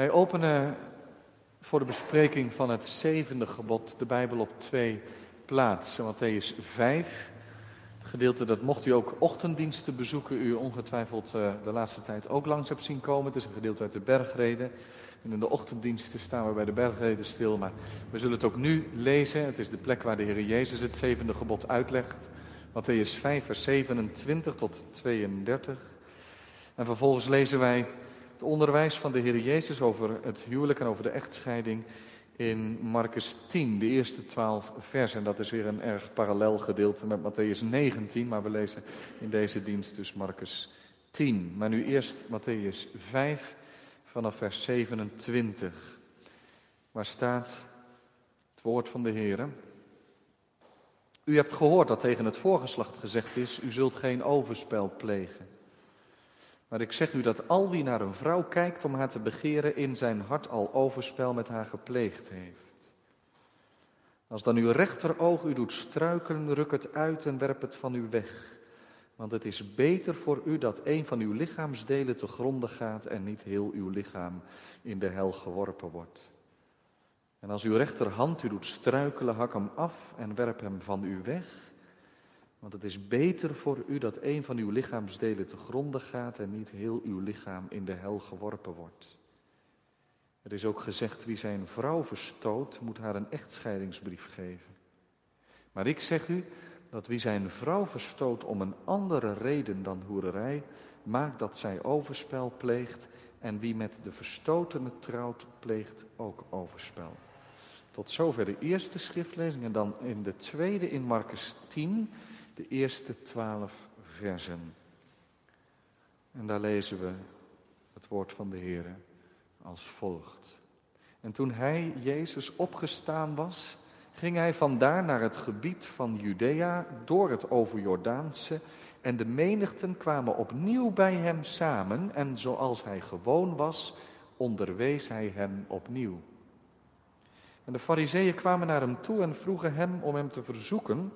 Wij openen voor de bespreking van het zevende gebod de Bijbel op twee plaatsen. Matthäus 5, het gedeelte dat mocht u ook ochtenddiensten bezoeken, u ongetwijfeld uh, de laatste tijd ook langs hebt zien komen. Het is een gedeelte uit de bergreden. En in de ochtenddiensten staan we bij de bergreden stil, maar we zullen het ook nu lezen. Het is de plek waar de Heer Jezus het zevende gebod uitlegt. Matthäus 5, vers 27 tot 32. En vervolgens lezen wij het onderwijs van de Heer Jezus over het huwelijk en over de echtscheiding in Marcus 10, de eerste twaalf versen. En dat is weer een erg parallel gedeelte met Matthäus 19, maar we lezen in deze dienst dus Marcus 10. Maar nu eerst Matthäus 5 vanaf vers 27, waar staat het woord van de Heer. U hebt gehoord dat tegen het voorgeslacht gezegd is, u zult geen overspel plegen. Maar ik zeg u dat al wie naar een vrouw kijkt om haar te begeren, in zijn hart al overspel met haar gepleegd heeft. Als dan uw rechteroog u doet struikelen, ruk het uit en werp het van u weg. Want het is beter voor u dat een van uw lichaamsdelen te gronden gaat en niet heel uw lichaam in de hel geworpen wordt. En als uw rechterhand u doet struikelen, hak hem af en werp hem van u weg. Want het is beter voor u dat een van uw lichaamsdelen te gronden gaat en niet heel uw lichaam in de hel geworpen wordt. Er is ook gezegd, wie zijn vrouw verstoot, moet haar een echtscheidingsbrief geven. Maar ik zeg u dat wie zijn vrouw verstoot om een andere reden dan hoererij, maakt dat zij overspel pleegt en wie met de verstotene trouwt, pleegt ook overspel. Tot zover de eerste schriftlezing en dan in de tweede in Marcus 10 de eerste twaalf versen. En daar lezen we het woord van de Heer als volgt. En toen hij, Jezus, opgestaan was, ging hij vandaar naar het gebied van Judea door het overjordaanse en de menigten kwamen opnieuw bij hem samen en zoals hij gewoon was, onderwees hij hen opnieuw. En de fariseeën kwamen naar hem toe en vroegen hem om hem te verzoeken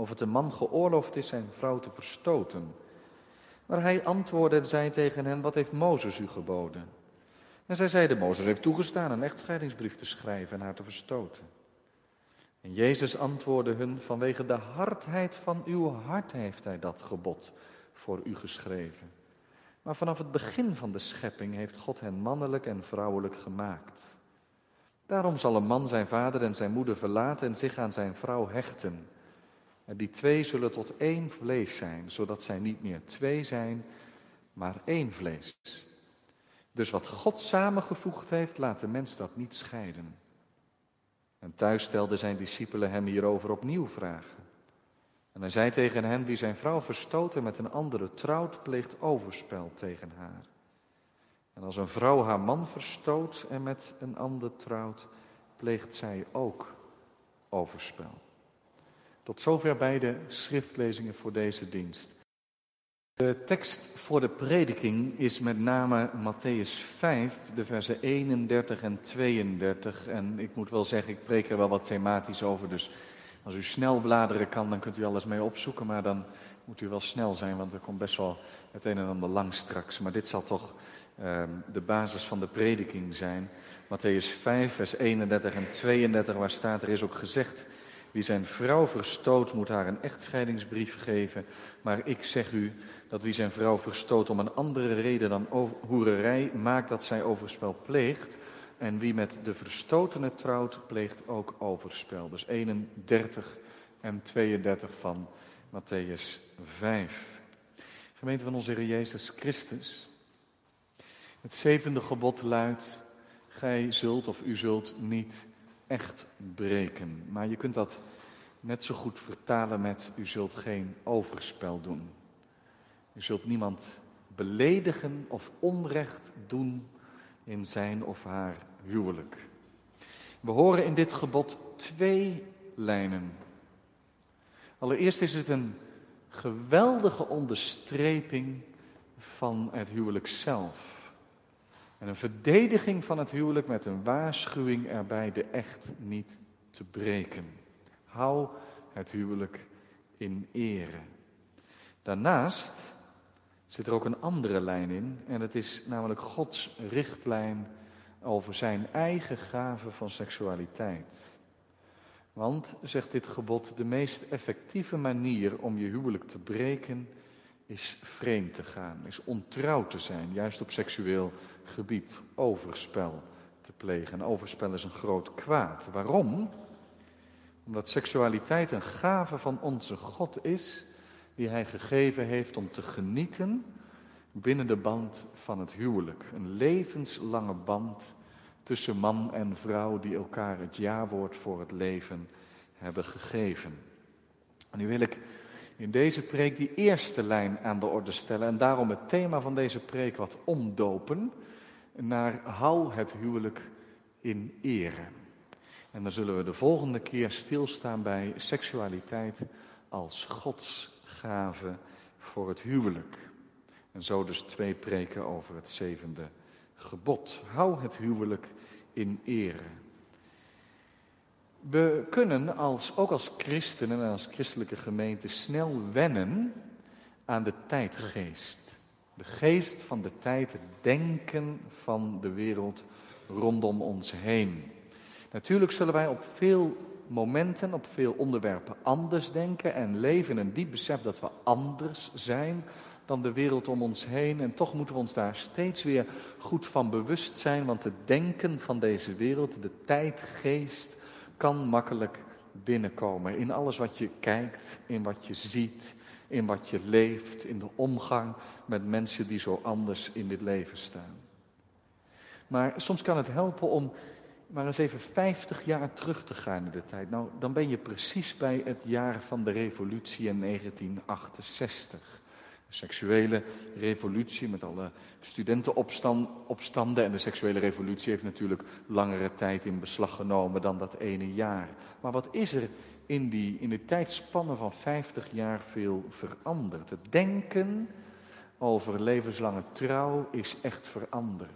of het een man geoorloofd is zijn vrouw te verstoten. Maar hij antwoordde en zei tegen hen, wat heeft Mozes u geboden? En zij zeiden, Mozes heeft toegestaan een echtscheidingsbrief te schrijven en haar te verstoten. En Jezus antwoordde hun, vanwege de hardheid van uw hart heeft hij dat gebod voor u geschreven. Maar vanaf het begin van de schepping heeft God hen mannelijk en vrouwelijk gemaakt. Daarom zal een man zijn vader en zijn moeder verlaten en zich aan zijn vrouw hechten. En die twee zullen tot één vlees zijn, zodat zij niet meer twee zijn, maar één vlees. Dus wat God samengevoegd heeft, laat de mens dat niet scheiden. En thuis stelden zijn discipelen hem hierover opnieuw vragen. En hij zei tegen hen, wie zijn vrouw verstoten met een andere trouwt, pleegt overspel tegen haar. En als een vrouw haar man verstoot en met een ander trouwt, pleegt zij ook overspel. Tot zover bij de schriftlezingen voor deze dienst. De tekst voor de prediking is met name Matthäus 5, de versen 31 en 32. En ik moet wel zeggen, ik preek er wel wat thematisch over. Dus als u snel bladeren kan, dan kunt u alles mee opzoeken. Maar dan moet u wel snel zijn, want er komt best wel het een en ander lang straks. Maar dit zal toch uh, de basis van de prediking zijn. Matthäus 5, vers 31 en 32, waar staat, er is ook gezegd... Wie zijn vrouw verstoot, moet haar een echtscheidingsbrief geven. Maar ik zeg u dat wie zijn vrouw verstoot om een andere reden dan hoererij, maakt dat zij overspel pleegt. En wie met de verstotene trouwt, pleegt ook overspel. Dus 31 en 32 van Matthäus 5. Gemeente van onze Heer Jezus Christus. Het zevende gebod luidt, gij zult of u zult niet echt breken. Maar je kunt dat net zo goed vertalen met u zult geen overspel doen. U zult niemand beledigen of onrecht doen in zijn of haar huwelijk. We horen in dit gebod twee lijnen. Allereerst is het een geweldige onderstreping van het huwelijk zelf. En een verdediging van het huwelijk met een waarschuwing erbij de echt niet te breken. Hou het huwelijk in ere. Daarnaast zit er ook een andere lijn in, en het is namelijk Gods richtlijn over zijn eigen gave van seksualiteit. Want, zegt dit gebod, de meest effectieve manier om je huwelijk te breken is vreemd te gaan, is ontrouw te zijn, juist op seksueel gebied, overspel te plegen. En overspel is een groot kwaad. Waarom? Omdat seksualiteit een gave van onze God is, die Hij gegeven heeft om te genieten binnen de band van het huwelijk. Een levenslange band tussen man en vrouw die elkaar het jawoord voor het leven hebben gegeven. En nu wil ik in deze preek die eerste lijn aan de orde stellen en daarom het thema van deze preek wat omdopen naar hou het huwelijk in ere. En dan zullen we de volgende keer stilstaan bij seksualiteit als Gods gave voor het huwelijk. En zo dus twee preken over het zevende gebod. Hou het huwelijk in ere. We kunnen als, ook als christenen en als christelijke gemeente snel wennen aan de tijdgeest. De geest van de tijd, het denken van de wereld rondom ons heen. Natuurlijk zullen wij op veel momenten, op veel onderwerpen anders denken en leven in een diep besef dat we anders zijn dan de wereld om ons heen. En toch moeten we ons daar steeds weer goed van bewust zijn, want het denken van deze wereld, de tijdgeest, kan makkelijk binnenkomen in alles wat je kijkt, in wat je ziet, in wat je leeft, in de omgang met mensen die zo anders in dit leven staan. Maar soms kan het helpen om maar eens even 50 jaar terug te gaan in de tijd. Nou, dan ben je precies bij het jaar van de revolutie in 1968 seksuele revolutie met alle studentenopstanden. En de seksuele revolutie heeft natuurlijk langere tijd in beslag genomen dan dat ene jaar. Maar wat is er in die, in de tijdspannen van 50 jaar veel veranderd? Het denken over levenslange trouw is echt veranderd.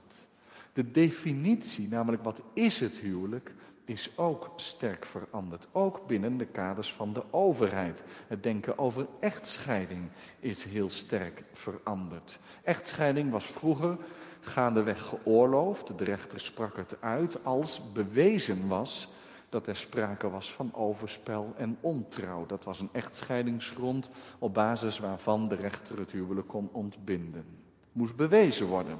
De definitie, namelijk wat is het huwelijk, is ook sterk veranderd. Ook binnen de kaders van de overheid. Het denken over echtscheiding is heel sterk veranderd. Echtscheiding was vroeger gaandeweg geoorloofd. De rechter sprak het uit als bewezen was dat er sprake was van overspel en ontrouw. Dat was een echtscheidingsgrond op basis waarvan de rechter het huwelijk kon ontbinden. Moest bewezen worden.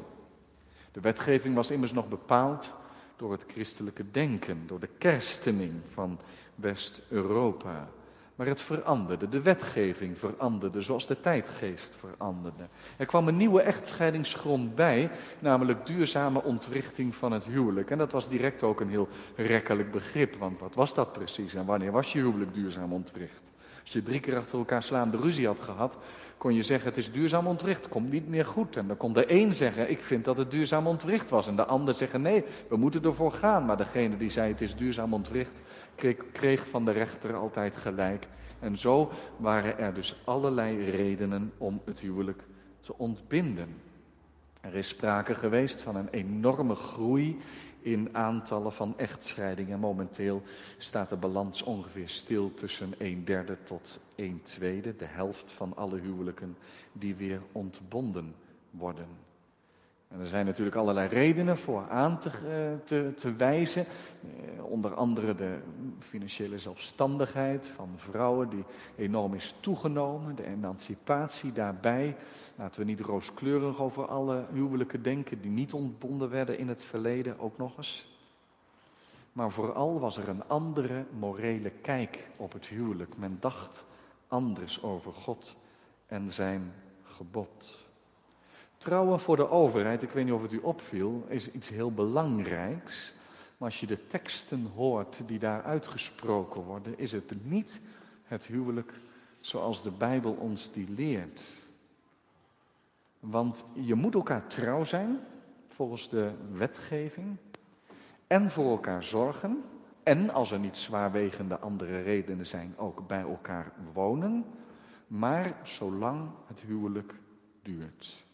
De wetgeving was immers nog bepaald door het christelijke denken, door de kerstening van West-Europa. Maar het veranderde, de wetgeving veranderde, zoals de tijdgeest veranderde. Er kwam een nieuwe echtscheidingsgrond bij, namelijk duurzame ontwrichting van het huwelijk. En dat was direct ook een heel rekkelijk begrip, want wat was dat precies en wanneer was je huwelijk duurzaam ontwricht? Als je drie keer achter elkaar slaande ruzie had gehad, kon je zeggen het is duurzaam ontwricht, komt niet meer goed. En dan kon de een zeggen ik vind dat het duurzaam ontwricht was. En de ander zeggen nee, we moeten ervoor gaan. Maar degene die zei het is duurzaam ontwricht, kreeg, kreeg van de rechter altijd gelijk. En zo waren er dus allerlei redenen om het huwelijk te ontbinden. Er is sprake geweest van een enorme groei in aantallen van echtscheidingen. Momenteel staat de balans ongeveer stil tussen een derde tot een tweede, de helft van alle huwelijken die weer ontbonden worden. En er zijn natuurlijk allerlei redenen voor aan te, eh, te, wijzen. Eh, onder andere de financiële zelfstandigheid van vrouwen die enorm is toegenomen. De emancipatie daarbij. Laten we niet rooskleurig over alle huwelijken denken die niet ontbonden werden in het verleden, ook nog eens. Maar vooral was er een andere morele kijk op het huwelijk. Men dacht anders over God en zijn gebod. Trouwen voor de overheid, ik weet niet of het u opviel, is iets heel belangrijks. Maar als je de teksten hoort die daar uitgesproken worden, is het niet het huwelijk zoals de Bijbel ons die leert. Want je moet elkaar trouw zijn, volgens de wetgeving, en voor elkaar zorgen, en als er niet zwaarwegende andere redenen zijn, ook bij elkaar wonen, maar zolang het huwelijk duurt.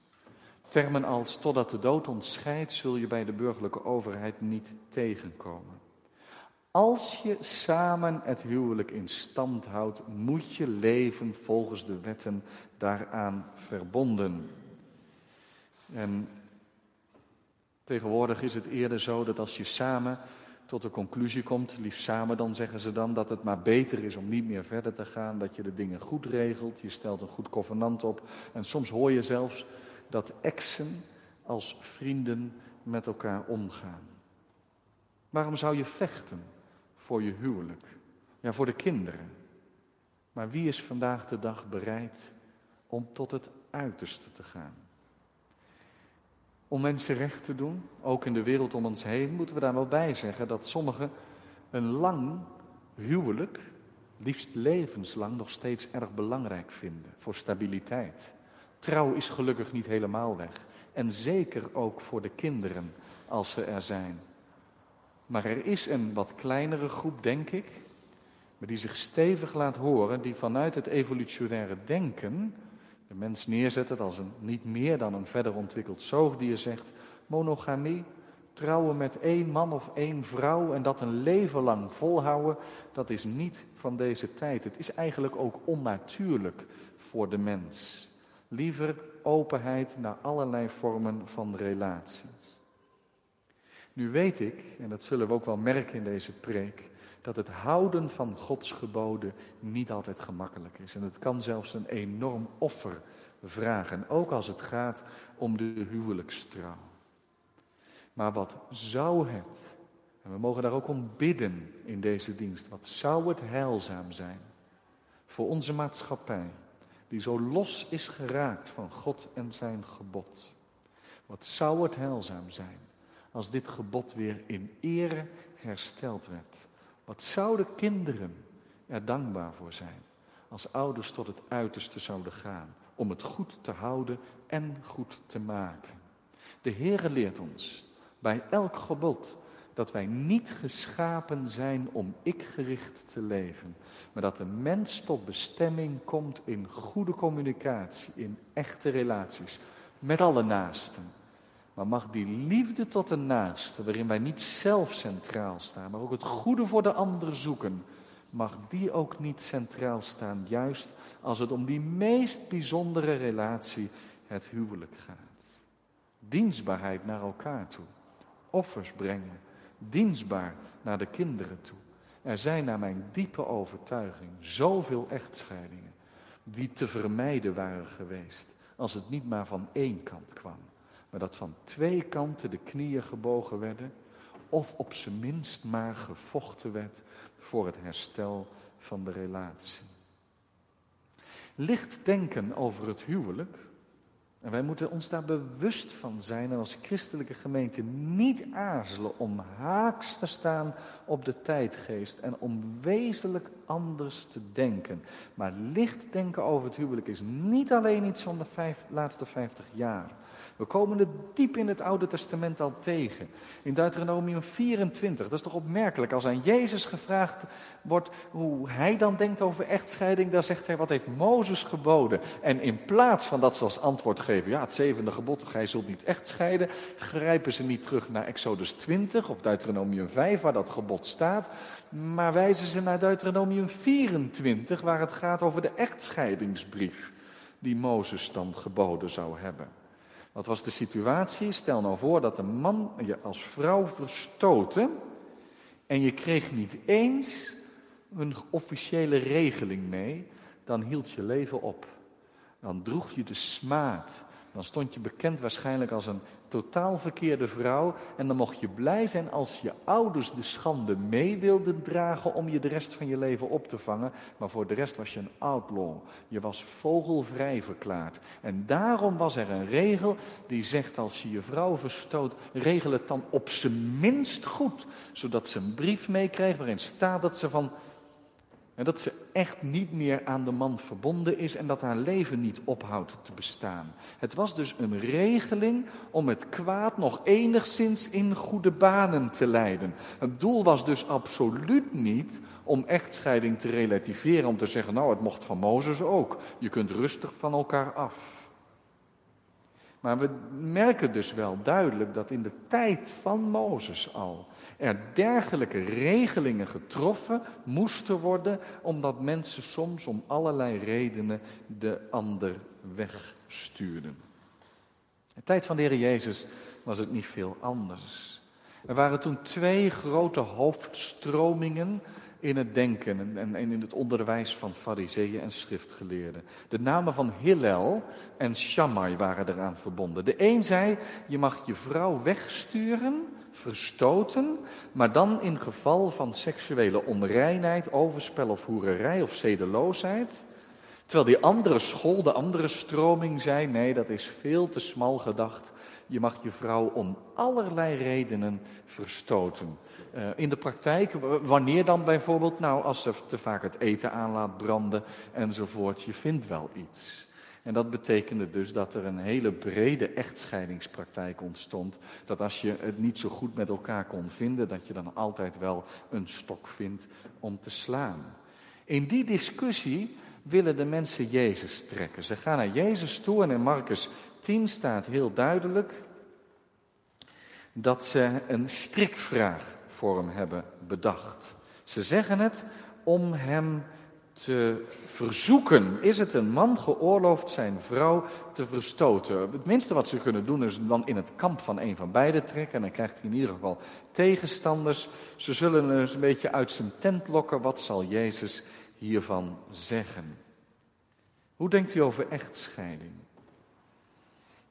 Termen als totdat de dood ons scheidt, zul je bij de burgerlijke overheid niet tegenkomen. Als je samen het huwelijk in stand houdt, moet je leven volgens de wetten daaraan verbonden. En Tegenwoordig is het eerder zo dat als je samen tot de conclusie komt, liefst samen dan zeggen ze dan, dat het maar beter is om niet meer verder te gaan, dat je de dingen goed regelt, je stelt een goed convenant op. En soms hoor je zelfs dat exen als vrienden met elkaar omgaan. Waarom zou je vechten voor je huwelijk? Ja, voor de kinderen. Maar wie is vandaag de dag bereid om tot het uiterste te gaan? Om mensen recht te doen, ook in de wereld om ons heen, moeten we daar wel bij zeggen dat sommigen een lang huwelijk, liefst levenslang, nog steeds erg belangrijk vinden voor stabiliteit. Trouw is gelukkig niet helemaal weg. En zeker ook voor de kinderen als ze er zijn. Maar er is een wat kleinere groep, denk ik, maar die zich stevig laat horen, die vanuit het evolutionaire denken de mens neerzetten als een niet meer dan een verder ontwikkeld zoogdier zegt, monogamie, trouwen met één man of één vrouw en dat een leven lang volhouden, dat is niet van deze tijd. Het is eigenlijk ook onnatuurlijk voor de mens. Liever openheid naar allerlei vormen van relaties. Nu weet ik, en dat zullen we ook wel merken in deze preek, dat het houden van Gods geboden niet altijd gemakkelijk is. En het kan zelfs een enorm offer vragen, ook als het gaat om de huwelijkstrouw. Maar wat zou het, en we mogen daar ook om bidden in deze dienst, wat zou het heilzaam zijn voor onze maatschappij, die zo los is geraakt van God en zijn gebod. Wat zou het heilzaam zijn als dit gebod weer in ere hersteld werd. Wat zouden kinderen er dankbaar voor zijn als ouders tot het uiterste zouden gaan om het goed te houden en goed te maken. De Heere leert ons bij elk gebod dat wij niet geschapen zijn om ik-gericht te leven, maar dat de mens tot bestemming komt in goede communicatie, in echte relaties met alle naasten. Maar mag die liefde tot de naaste, waarin wij niet zelf centraal staan, maar ook het goede voor de ander zoeken, mag die ook niet centraal staan, juist als het om die meest bijzondere relatie, het huwelijk gaat. Dienstbaarheid naar elkaar toe, offers brengen, dienstbaar naar de kinderen toe. Er zijn naar mijn diepe overtuiging zoveel echtscheidingen die te vermijden waren geweest als het niet maar van één kant kwam maar dat van twee kanten de knieën gebogen werden, of op zijn minst maar gevochten werd voor het herstel van de relatie. Licht denken over het huwelijk, en wij moeten ons daar bewust van zijn en als christelijke gemeente niet aarzelen om haaks te staan op de tijdgeest en om wezenlijk anders te denken. Maar licht denken over het huwelijk is niet alleen iets van de vijf, laatste vijftig jaar. We komen het diep in het Oude Testament al tegen. In Deuteronomium 24, dat is toch opmerkelijk. Als aan Jezus gevraagd wordt hoe hij dan denkt over echtscheiding, dan zegt hij, wat heeft Mozes geboden? En in plaats van dat ze als antwoord geven, ja, het zevende gebod, gij zult niet echtscheiden, grijpen ze niet terug naar Exodus 20 of Deuteronomium 5, waar dat gebod staat, maar wijzen ze naar Deuteronomium 24, waar het gaat over de echtscheidingsbrief die Mozes dan geboden zou hebben. Wat was de situatie? Stel nou voor dat een man je als vrouw verstoten en je kreeg niet eens een officiële regeling mee, dan hield je leven op. Dan droeg je de smaad. Dan stond je bekend waarschijnlijk als een totaal verkeerde vrouw. En dan mocht je blij zijn als je ouders de schande mee wilden dragen om je de rest van je leven op te vangen. Maar voor de rest was je een outlaw. Je was vogelvrij verklaard. En daarom was er een regel die zegt als je je vrouw verstoot, regel het dan op zijn minst goed. Zodat ze een brief meekrijgt waarin staat dat ze van en dat ze echt niet meer aan de man verbonden is en dat haar leven niet ophoudt te bestaan. Het was dus een regeling om het kwaad nog enigszins in goede banen te leiden. Het doel was dus absoluut niet om echtscheiding te relativeren, om te zeggen, nou het mocht van Mozes ook. Je kunt rustig van elkaar af. Maar we merken dus wel duidelijk dat in de tijd van Mozes al er dergelijke regelingen getroffen moesten worden, omdat mensen soms om allerlei redenen de ander wegstuurden. In de tijd van de Heer Jezus was het niet veel anders. Er waren toen twee grote hoofdstromingen in het denken en in het onderwijs van fariseeën en schriftgeleerden. De namen van Hillel en Shammai waren eraan verbonden. De een zei, je mag je vrouw wegsturen, verstoten, maar dan in geval van seksuele onreinheid, overspel of hoererij of zedeloosheid. Terwijl die andere school, de andere stroming zei, nee, dat is veel te smal gedacht. Je mag je vrouw om allerlei redenen verstoten. Uh, in de praktijk, wanneer dan bijvoorbeeld? Nou, als ze te vaak het eten aan laat branden enzovoort. Je vindt wel iets. En dat betekende dus dat er een hele brede echtscheidingspraktijk ontstond. Dat als je het niet zo goed met elkaar kon vinden, dat je dan altijd wel een stok vindt om te slaan. In die discussie willen de mensen Jezus trekken. Ze gaan naar Jezus toe en in Marcus 10 staat heel duidelijk dat ze een strikvraag voor hem hebben bedacht. Ze zeggen het om hem te verzoeken. Is het een man geoorloofd zijn vrouw te verstoten? Het minste wat ze kunnen doen is dan in het kamp van een van beiden trekken. En dan krijgt hij in ieder geval tegenstanders. Ze zullen eens een beetje uit zijn tent lokken. Wat zal Jezus hiervan zeggen? Hoe denkt u over echtscheiding?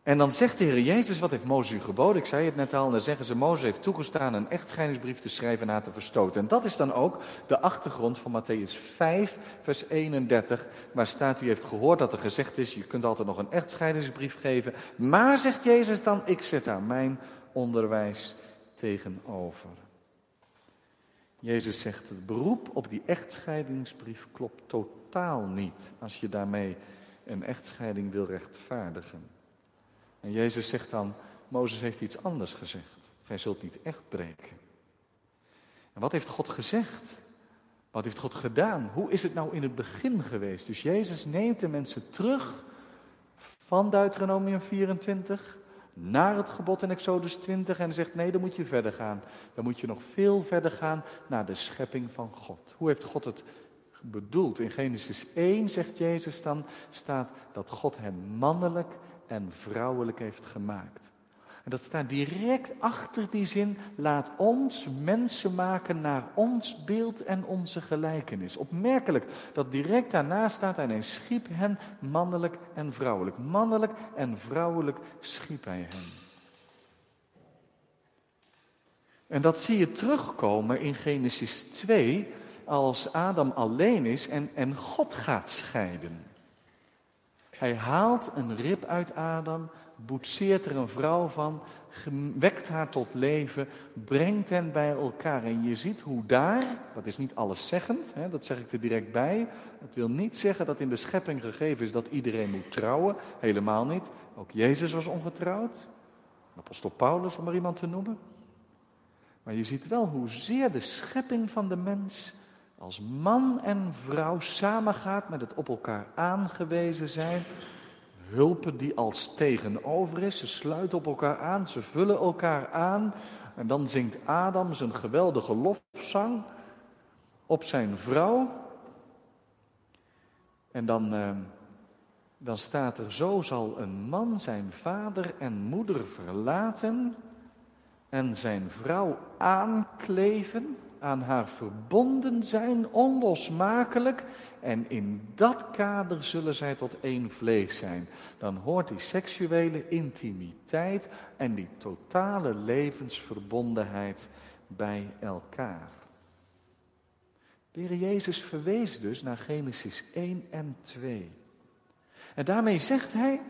En dan zegt de Heer Jezus, wat heeft Mozes u geboden? Ik zei het net al, en dan zeggen ze, Mozes heeft toegestaan een echtscheidingsbrief te schrijven en haar te verstoten. En dat is dan ook de achtergrond van Matthäus 5, vers 31, waar staat, u heeft gehoord dat er gezegd is, je kunt altijd nog een echtscheidingsbrief geven. Maar, zegt Jezus dan, ik zet daar mijn onderwijs tegenover. Jezus zegt, het beroep op die echtscheidingsbrief klopt totaal niet, als je daarmee een echtscheiding wil rechtvaardigen. En Jezus zegt dan, Mozes heeft iets anders gezegd. Gij zult niet echt breken. En wat heeft God gezegd? Wat heeft God gedaan? Hoe is het nou in het begin geweest? Dus Jezus neemt de mensen terug van Deuteronomium 24 naar het gebod in Exodus 20 en zegt nee, dan moet je verder gaan. Dan moet je nog veel verder gaan naar de schepping van God. Hoe heeft God het bedoeld? In Genesis 1 zegt Jezus dan, staat dat God hem mannelijk en vrouwelijk heeft gemaakt. En dat staat direct achter die zin, laat ons mensen maken naar ons beeld en onze gelijkenis. Opmerkelijk dat direct daarna staat, en hij schiep hen mannelijk en vrouwelijk. Mannelijk en vrouwelijk schiep hij hen. En dat zie je terugkomen in Genesis 2, als Adam alleen is en, en God gaat scheiden. Hij haalt een rib uit Adam, boetseert er een vrouw van, wekt haar tot leven, brengt hen bij elkaar. En je ziet hoe daar, dat is niet alleszeggend, hè, dat zeg ik er direct bij. Het wil niet zeggen dat in de schepping gegeven is dat iedereen moet trouwen. Helemaal niet. Ook Jezus was ongetrouwd. Apostel Paulus, om maar iemand te noemen. Maar je ziet wel hoezeer de schepping van de mens als man en vrouw samengaat met het op elkaar aangewezen zijn. Hulpen die als tegenover is. Ze sluiten op elkaar aan, ze vullen elkaar aan. En dan zingt Adam zijn geweldige lofzang op zijn vrouw. En dan, eh, dan staat er: Zo zal een man zijn vader en moeder verlaten en zijn vrouw aankleven aan haar verbonden zijn, onlosmakelijk. En in dat kader zullen zij tot één vlees zijn. Dan hoort die seksuele intimiteit en die totale levensverbondenheid bij elkaar. De Heer Jezus verwees dus naar Genesis 1 en 2. En daarmee zegt hij,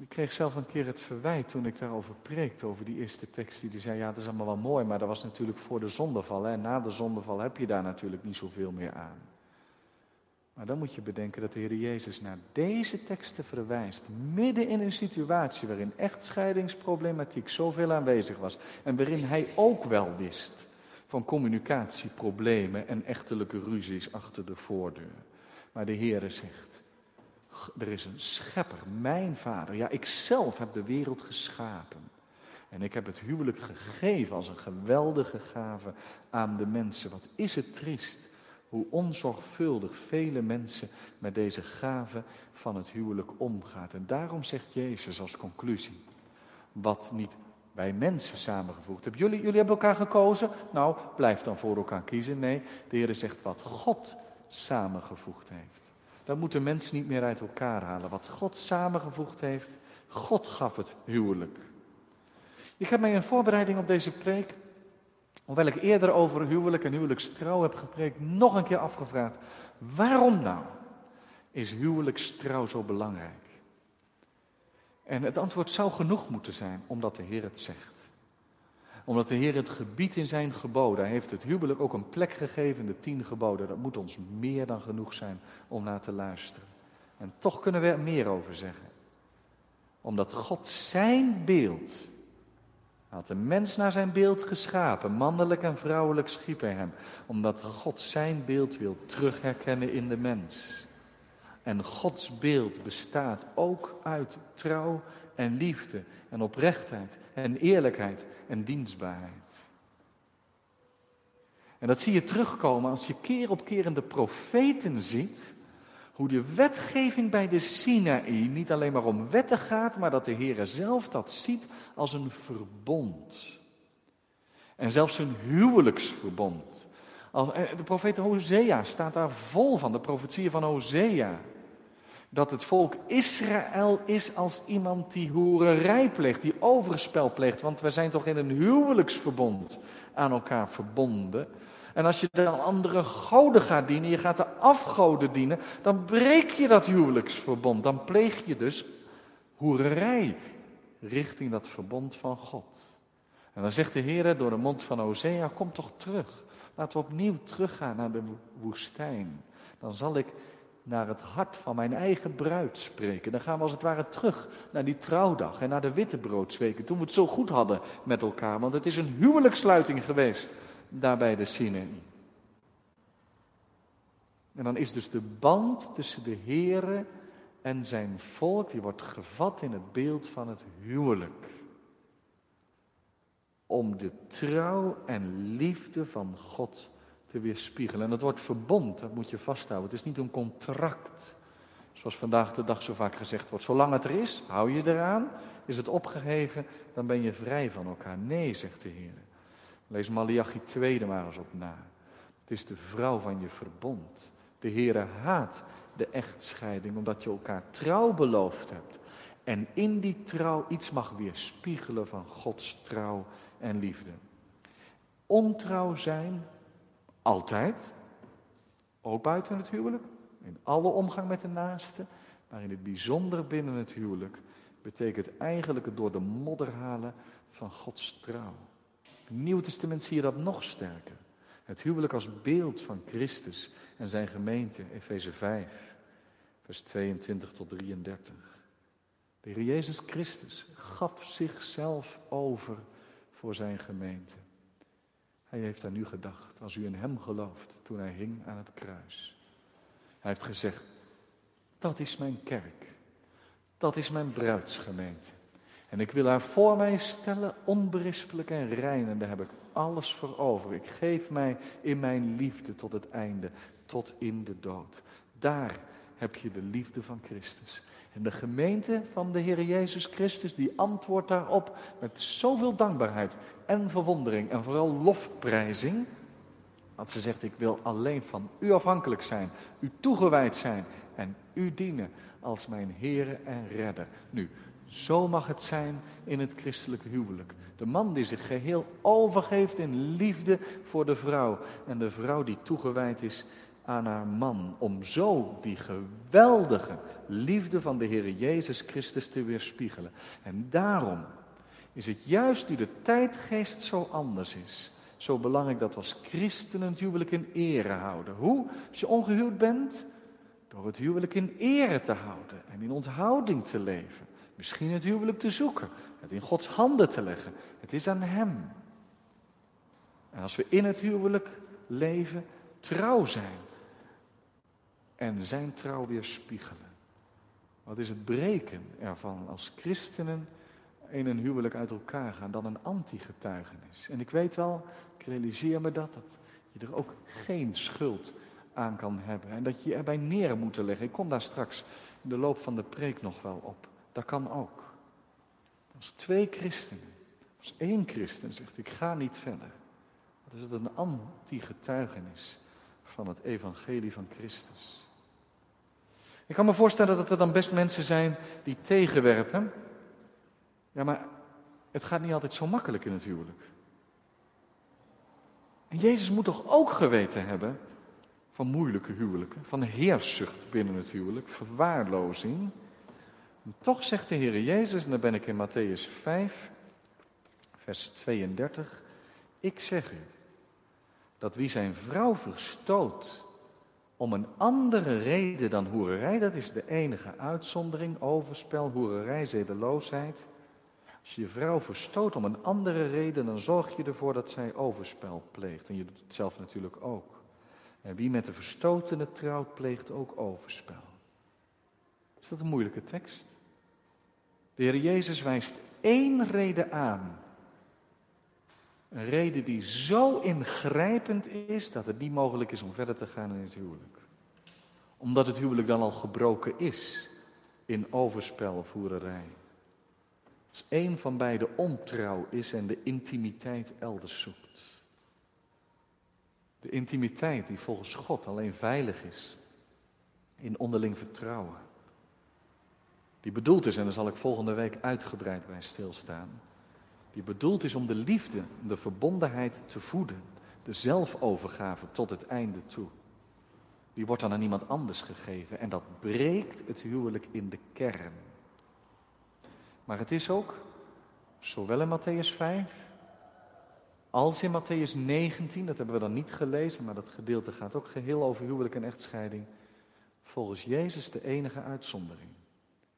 ik kreeg zelf een keer het verwijt toen ik daarover preekte, over die eerste tekst. Die zei, ja, dat is allemaal wel mooi, maar dat was natuurlijk voor de zondeval. Hè? Na de zondeval heb je daar natuurlijk niet zoveel meer aan. Maar dan moet je bedenken dat de Heer Jezus naar deze teksten verwijst. Midden in een situatie waarin echtscheidingsproblematiek zoveel aanwezig was. En waarin hij ook wel wist van communicatieproblemen en echtelijke ruzies achter de voordeur. Maar de Heer zegt, er is een schepper, mijn vader. Ja, ik zelf heb de wereld geschapen. En ik heb het huwelijk gegeven als een geweldige gave aan de mensen. Wat is het triest hoe onzorgvuldig vele mensen met deze gave van het huwelijk omgaan. En daarom zegt Jezus als conclusie. wat niet bij mensen samengevoegd hebben. Jullie, jullie hebben elkaar gekozen, nou blijf dan voor elkaar kiezen. Nee, de Heer zegt wat God samengevoegd heeft. Dat moet de mens niet meer uit elkaar halen. Wat God samengevoegd heeft, God gaf het huwelijk. Ik heb mij in voorbereiding op deze preek, hoewel ik eerder over huwelijk en huwelijkstrouw heb gepreekt, nog een keer afgevraagd. Waarom nou is huwelijkstrouw zo belangrijk? En het antwoord zou genoeg moeten zijn, omdat de Heer het zegt. Omdat de Heer het gebied in zijn geboden, heeft het huwelijk ook een plek gegeven in de tien geboden. Dat moet ons meer dan genoeg zijn om naar te luisteren. En toch kunnen we er meer over zeggen. Omdat God zijn beeld, had de mens naar zijn beeld geschapen, mannelijk en vrouwelijk schiep hij hem. Omdat God zijn beeld wil terugherkennen in de mens. En Gods beeld bestaat ook uit trouw en liefde en oprechtheid en eerlijkheid en dienstbaarheid. En dat zie je terugkomen als je keer op keer in de profeten ziet hoe de wetgeving bij de Sinaï niet alleen maar om wetten gaat, maar dat de Heer zelf dat ziet als een verbond. En zelfs een huwelijksverbond. Eh, de profeet Hosea staat daar vol van, de profetieën van Hosea dat het volk Israël is als iemand die hoererij pleegt, die overspel pleegt. Want we zijn toch in een huwelijksverbond aan elkaar verbonden. En als je dan andere goden gaat dienen, je gaat de afgoden dienen, dan breek je dat huwelijksverbond. Dan pleeg je dus hoererij richting dat verbond van God. En dan zegt de Heer door de mond van Hosea, kom toch terug. Laten we opnieuw teruggaan naar de woestijn. Dan zal ik naar het hart van mijn eigen bruid spreken. Dan gaan we als het ware terug naar die trouwdag en naar de wittebroodsweken. Toen we het zo goed hadden met elkaar. Want het is een huwelijkssluiting geweest daar bij de Sinai. En dan is dus de band tussen de Heere en zijn volk, die wordt gevat in het beeld van het huwelijk. Om de trouw en liefde van God te weerspiegelen. En dat wordt verbond, dat moet je vasthouden. Het is niet een contract. Zoals vandaag de dag zo vaak gezegd wordt. Zolang het er is, hou je eraan. Is het opgegeven, dan ben je vrij van elkaar. Nee, zegt de Heer. Lees Malachi 2 er maar eens op na. Het is de vrouw van je verbond. De Heere haat de echtscheiding omdat je elkaar trouw beloofd hebt. En in die trouw iets mag weerspiegelen van Gods trouw en liefde. Ontrouw zijn altijd. Ook buiten het huwelijk. In alle omgang met de naaste. Maar in het bijzonder binnen het huwelijk betekent eigenlijk het door de modder halen van Gods trouw. In het Nieuw Testament zie je dat nog sterker. Het huwelijk als beeld van Christus en zijn gemeente, Efeze 5, vers 22 tot 33. De Heer Jezus Christus gaf zichzelf over voor zijn gemeente. Hij heeft aan u gedacht als u in hem gelooft toen hij hing aan het kruis. Hij heeft gezegd, dat is mijn kerk. Dat is mijn bruidsgemeente. En ik wil haar voor mij stellen, onberispelijk en rein. En daar heb ik alles voor over. Ik geef mij in mijn liefde tot het einde, tot in de dood. Daar heb je de liefde van Christus. En de gemeente van de Heer Jezus Christus, die antwoordt daarop met zoveel dankbaarheid en verwondering en vooral lofprijzing. Dat ze zegt, ik wil alleen van u afhankelijk zijn, u toegewijd zijn en u dienen als mijn Heere en Redder. Nu, zo mag het zijn in het christelijke huwelijk. De man die zich geheel overgeeft in liefde voor de vrouw en de vrouw die toegewijd is aan haar man. Om zo die geweldige liefde van de Heer Jezus Christus te weerspiegelen. En daarom is het juist nu de tijdgeest zo anders is. Zo belangrijk dat we als christenen het huwelijk in ere houden. Hoe? Als je ongehuwd bent, door het huwelijk in ere te houden en in onthouding te leven. Misschien het huwelijk te zoeken, het in Gods handen te leggen. Het is aan Hem. En als we in het huwelijk leven, trouw zijn, en zijn trouw weerspiegelen. Wat is het breken ervan als christenen in een huwelijk uit elkaar gaan dan een anti-getuigenis? En ik weet wel, ik realiseer me dat, dat je er ook geen schuld aan kan hebben. En dat je je erbij neer moet leggen. Ik kom daar straks in de loop van de preek nog wel op. Dat kan ook. Als twee christenen, als één christen zegt ik ga niet verder, dan is het een anti-getuigenis van het evangelie van Christus. Ik kan me voorstellen dat er dan best mensen zijn die tegenwerpen. Ja, maar het gaat niet altijd zo makkelijk in het huwelijk. En Jezus moet toch ook geweten hebben van moeilijke huwelijken, van heerszucht binnen het huwelijk, verwaarlozing. En toch zegt de Heer Jezus, en dan ben ik in Matthäus 5, vers 32, ik zeg u, dat wie zijn vrouw verstoot om een andere reden dan hoererij, dat is de enige uitzondering, overspel, hoererij, zedeloosheid. Als je je vrouw verstoot om een andere reden, dan zorg je ervoor dat zij overspel pleegt. En je doet het zelf natuurlijk ook. En wie met de verstotene trouwt, pleegt ook overspel. Is dat een moeilijke tekst? De Heer Jezus wijst één reden aan een reden die zo ingrijpend is dat het niet mogelijk is om verder te gaan in het huwelijk. Omdat het huwelijk dan al gebroken is in overspel of hoererij. Als één van beiden ontrouw is en de intimiteit elders zoekt. De intimiteit die volgens God alleen veilig is in onderling vertrouwen. Die bedoeld is, en daar zal ik volgende week uitgebreid bij stilstaan die bedoeld is om de liefde, de verbondenheid te voeden, de zelfovergave tot het einde toe. Die wordt dan aan iemand anders gegeven en dat breekt het huwelijk in de kern. Maar het is ook, zowel in Matthäus 5 als in Matthäus 19, dat hebben we dan niet gelezen, maar dat gedeelte gaat ook geheel over huwelijk en echtscheiding, volgens Jezus de enige uitzondering.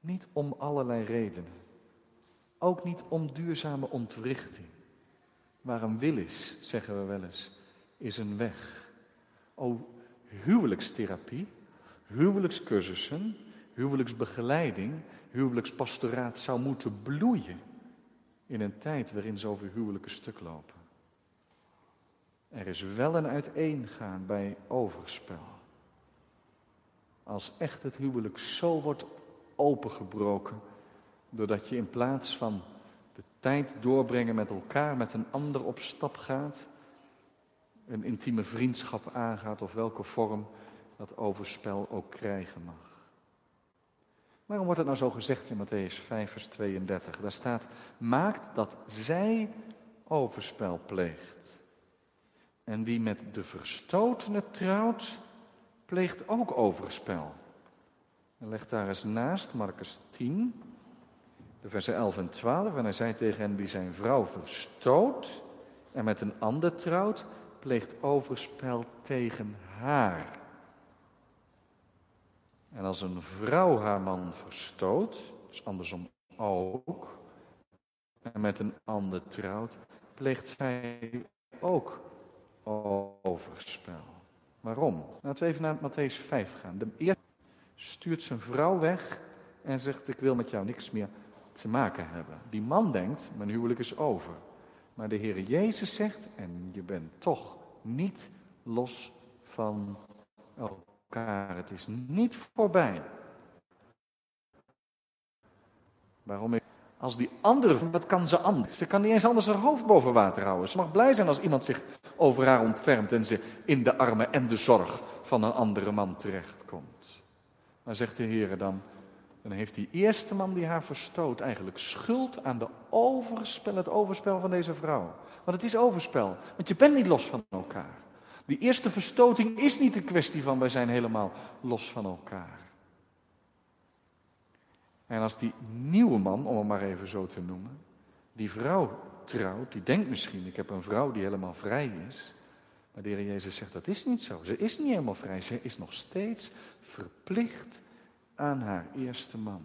Niet om allerlei redenen. Ook niet om duurzame ontwrichting. Waar een wil is, zeggen we wel eens, is een weg. O, huwelijkstherapie, huwelijkscursussen, huwelijksbegeleiding, huwelijkspastoraat zou moeten bloeien in een tijd waarin zoveel huwelijken stuk lopen. Er is wel een uiteengaan bij overspel. Als echt het huwelijk zo wordt opengebroken Doordat je in plaats van de tijd doorbrengen met elkaar, met een ander op stap gaat, een intieme vriendschap aangaat of welke vorm dat overspel ook krijgen mag. Waarom wordt het nou zo gezegd in Matthäus 5, vers 32? Daar staat, maakt dat zij overspel pleegt. En wie met de verstotene trouwt, pleegt ook overspel. En leg daar eens naast, Marcus 10, de versen 11 en 12. En hij zei tegen hen, wie zijn vrouw verstoot en met een ander trouwt, pleegt overspel tegen haar. En als een vrouw haar man verstoot, dus andersom ook, en met een ander trouwt, pleegt zij ook overspel. Waarom? Laten we even naar Matthäus 5 gaan. De eerste stuurt zijn vrouw weg en zegt: Ik wil met jou niks meer te maken hebben. Die man denkt, mijn huwelijk is over. Maar de Heer Jezus zegt, en je bent toch niet los van elkaar. Het is niet voorbij. Waarom? Als die andere, wat kan ze anders? Ze kan niet eens anders haar hoofd boven water houden. Ze mag blij zijn als iemand zich over haar ontfermt en ze in de armen en de zorg van een andere man terechtkomt. Maar zegt de Heer dan, dan heeft die eerste man die haar verstoot eigenlijk schuld aan de overspel, het overspel van deze vrouw. Want het is overspel, want je bent niet los van elkaar. Die eerste verstoting is niet een kwestie van wij zijn helemaal los van elkaar. En als die nieuwe man, om hem maar even zo te noemen, die vrouw trouwt, die denkt misschien, ik heb een vrouw die helemaal vrij is. Maar de Heer Jezus zegt, dat is niet zo. Ze is niet helemaal vrij, ze is nog steeds verplicht aan haar eerste man.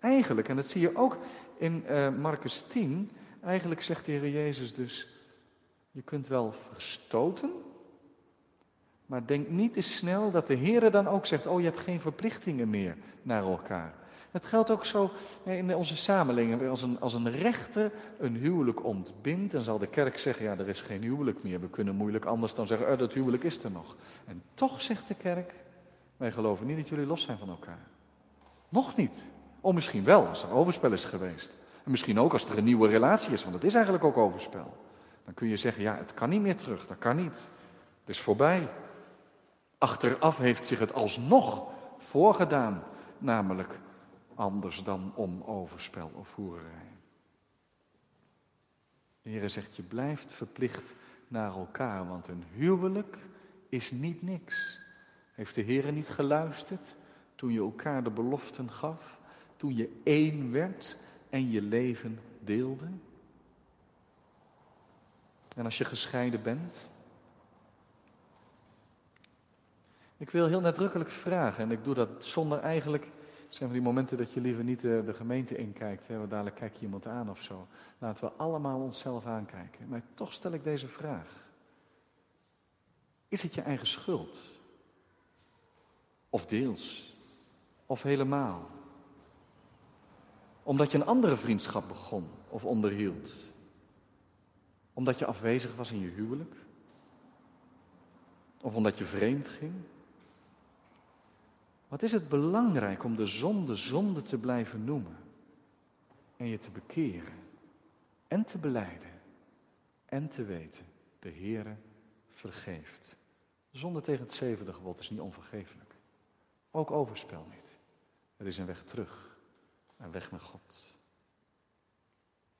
Eigenlijk, en dat zie je ook in uh, Marcus 10, eigenlijk zegt de Heer Jezus dus, je kunt wel verstoten, maar denk niet te snel dat de Heer dan ook zegt, oh je hebt geen verplichtingen meer naar elkaar. Het geldt ook zo in onze samenleving. Als een, als een rechter een huwelijk ontbindt, dan zal de kerk zeggen, ja er is geen huwelijk meer. We kunnen moeilijk anders dan zeggen, oh, dat huwelijk is er nog. En toch zegt de kerk, wij geloven niet dat jullie los zijn van elkaar. Nog niet. Oh, misschien wel, als er overspel is geweest. En misschien ook als er een nieuwe relatie is, want het is eigenlijk ook overspel. Dan kun je zeggen, ja, het kan niet meer terug, dat kan niet. Het is voorbij. Achteraf heeft zich het alsnog voorgedaan, namelijk anders dan om overspel of hoererij. De Heer zegt, je blijft verplicht naar elkaar, want een huwelijk is niet niks. Heeft de Heer niet geluisterd toen je elkaar de beloften gaf? Toen je één werd en je leven deelde? En als je gescheiden bent? Ik wil heel nadrukkelijk vragen, en ik doe dat zonder eigenlijk zijn van die momenten dat je liever niet de, de gemeente inkijkt. Hè, want dadelijk kijk je iemand aan of zo. Laten we allemaal onszelf aankijken. Maar toch stel ik deze vraag. Is het je eigen schuld? Of deels? Of helemaal? Omdat je een andere vriendschap begon of onderhield? Omdat je afwezig was in je huwelijk? Of omdat je vreemd ging? Wat is het belangrijk om de zonde zonde te blijven noemen en je te bekeren en te beleiden en te weten, de Heere vergeeft. Zonde tegen het zevende gebod is niet onvergeeflijk. Ook overspel niet. Er is een weg terug, een weg naar God.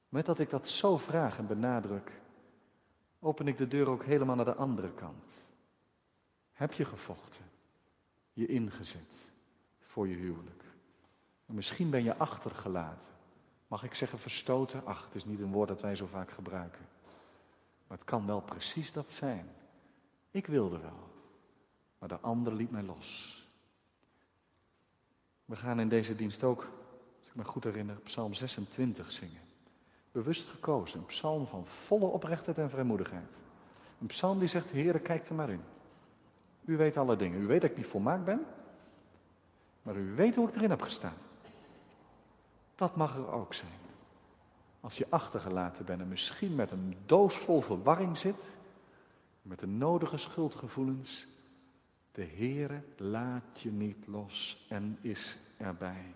Met dat ik dat zo vraag en benadruk, open ik de deur ook helemaal naar de andere kant. Heb je gevochten? Je ingezet? voor je huwelijk. En misschien ben je achtergelaten. Mag ik zeggen verstoten? Ach, het is niet een woord dat wij zo vaak gebruiken. Maar het kan wel precies dat zijn. Ik wilde wel, maar de ander liet mij los. We gaan in deze dienst ook, als ik me goed herinner, Psalm 26 zingen. Bewust gekozen, een psalm van volle oprechtheid en vrijmoedigheid. Een psalm die zegt, Heere, kijk er maar in. U weet alle dingen. U weet dat ik niet volmaakt ben. Maar u weet hoe ik erin heb gestaan. Dat mag er ook zijn. Als je achtergelaten bent en misschien met een doos vol verwarring zit, met de nodige schuldgevoelens, de Heere laat je niet los en is erbij.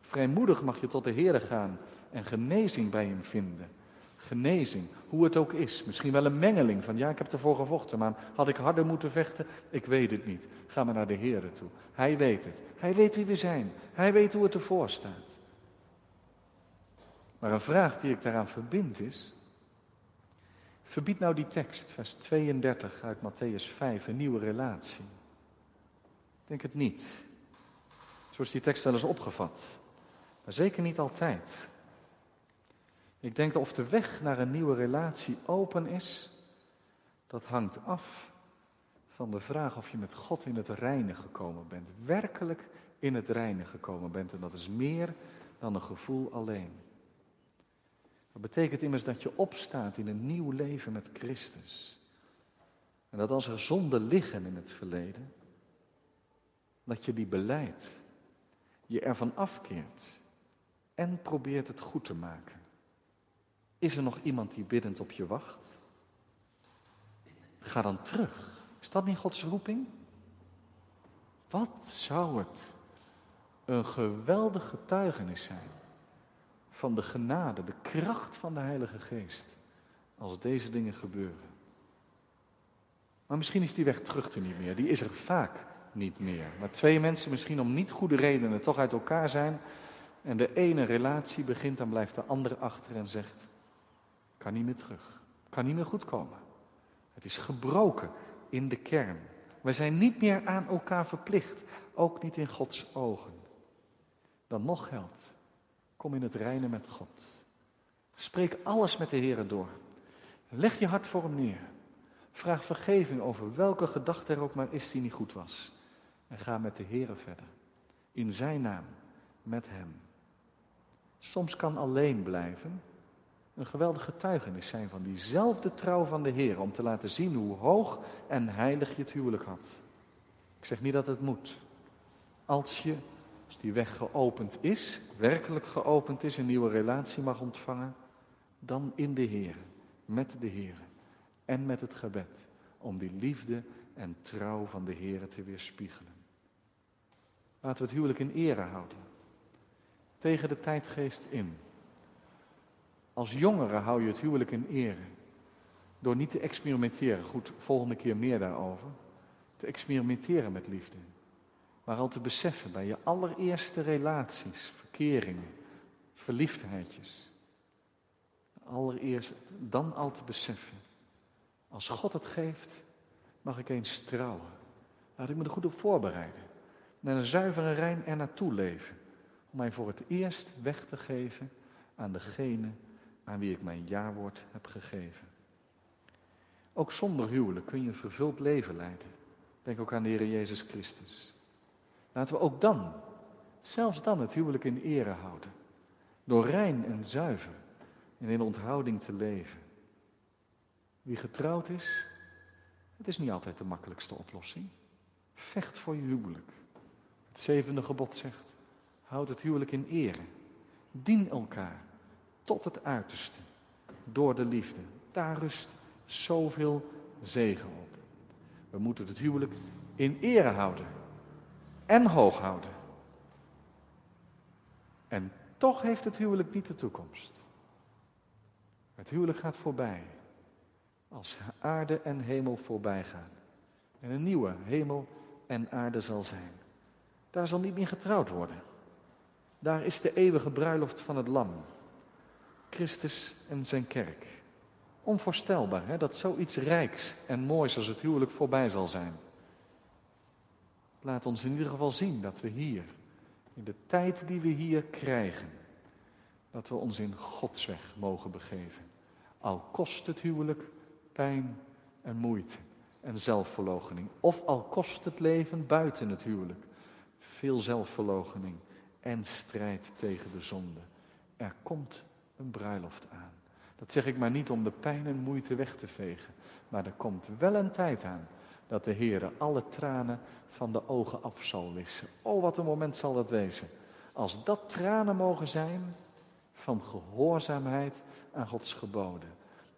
Vrijmoedig mag je tot de Heere gaan en genezing bij hem vinden. Genezing, hoe het ook is. Misschien wel een mengeling van ja, ik heb ervoor gevochten, maar had ik harder moeten vechten? Ik weet het niet. Ga maar naar de Heer toe. Hij weet het. Hij weet wie we zijn. Hij weet hoe het ervoor staat. Maar een vraag die ik daaraan verbind is, verbied nou die tekst, vers 32 uit Matthäus 5, een nieuwe relatie. Ik denk het niet. Zo is die tekst wel eens opgevat. Maar zeker niet altijd. Ik denk dat of de weg naar een nieuwe relatie open is, dat hangt af van de vraag of je met God in het reine gekomen bent. Werkelijk in het reine gekomen bent. En dat is meer dan een gevoel alleen. Dat betekent immers dat je opstaat in een nieuw leven met Christus. En dat als er zonden liggen in het verleden, dat je die beleidt, je ervan afkeert en probeert het goed te maken. Is er nog iemand die biddend op je wacht? Ga dan terug. Is dat niet Gods roeping? Wat zou het een geweldig getuigenis zijn van de genade, de kracht van de Heilige Geest, als deze dingen gebeuren. Maar misschien is die weg terug er niet meer, die is er vaak niet meer. Maar twee mensen misschien om niet goede redenen toch uit elkaar zijn en de ene relatie begint, dan blijft de andere achter en zegt, kan niet meer terug, kan niet meer goed komen. Het is gebroken in de kern. We zijn niet meer aan elkaar verplicht, ook niet in Gods ogen. Dan nog geldt, kom in het reinen met God. Spreek alles met de Heer door. Leg je hart voor hem neer. Vraag vergeving over welke gedachte er ook maar is die niet goed was. En ga met de Heer verder. In zijn naam, met hem. Soms kan alleen blijven een geweldig getuigenis zijn van diezelfde trouw van de Heer. Om te laten zien hoe hoog en heilig je het huwelijk had. Ik zeg niet dat het moet. Als je, als die weg geopend is, werkelijk geopend is, een nieuwe relatie mag ontvangen, dan in de Heer, met de Heer en met het gebed. Om die liefde en trouw van de Heer te weerspiegelen. Laten we het huwelijk in ere houden. Tegen de tijdgeest in. Als jongere hou je het huwelijk in ere. Door niet te experimenteren. Goed, volgende keer meer daarover. Te experimenteren met liefde. Maar al te beseffen bij je allereerste relaties, verkeringen, verliefdheidjes. Allereerst dan al te beseffen. Als God het geeft, mag ik eens trouwen. Laat ik me er goed op voorbereiden. Met een zuivere rein er naartoe leven. Om mij voor het eerst weg te geven aan degene aan wie ik mijn jawoord heb gegeven. Ook zonder huwelijk kun je een vervuld leven leiden. Denk ook aan de Heer Jezus Christus. Laten we ook dan, zelfs dan, het huwelijk in ere houden. Door rein en zuiver en in onthouding te leven. Wie getrouwd is, het is niet altijd de makkelijkste oplossing. Vecht voor je huwelijk. Het zevende gebod zegt, houd het huwelijk in ere. Dien elkaar tot het uiterste door de liefde. Daar rust zoveel zegen op. We moeten het huwelijk in ere houden en hoog houden. En toch heeft het huwelijk niet de toekomst. Het huwelijk gaat voorbij. Als aarde en hemel voorbij gaan. En een nieuwe hemel en aarde zal zijn. Daar zal niet meer getrouwd worden. Daar is de eeuwige bruiloft van het Lam. Christus en zijn kerk. Onvoorstelbaar hè, dat zoiets rijks en moois als het huwelijk voorbij zal zijn. Laat ons in ieder geval zien dat we hier, in de tijd die we hier krijgen, dat we ons in Gods weg mogen begeven. Al kost het huwelijk pijn en moeite en zelfverloochening. Of al kost het leven buiten het huwelijk veel zelfverloochening en strijd tegen de zonde. Er komt een bruiloft aan. Dat zeg ik maar niet om de pijn en moeite weg te vegen, maar er komt wel een tijd aan dat de Heer alle tranen van de ogen af zal wissen. Oh, wat een moment zal dat wezen. Als dat tranen mogen zijn van gehoorzaamheid aan Gods geboden.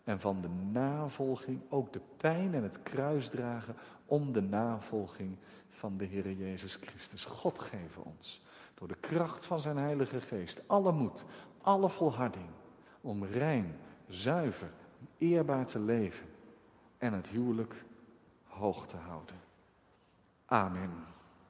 En van de navolging, ook de pijn en het kruis dragen om de navolging van de Heer Jezus Christus. God geven ons door de kracht van zijn Heilige Geest alle moed, alle volharding om rein, zuiver, eerbaar te leven en het huwelijk hoog te houden. Amen.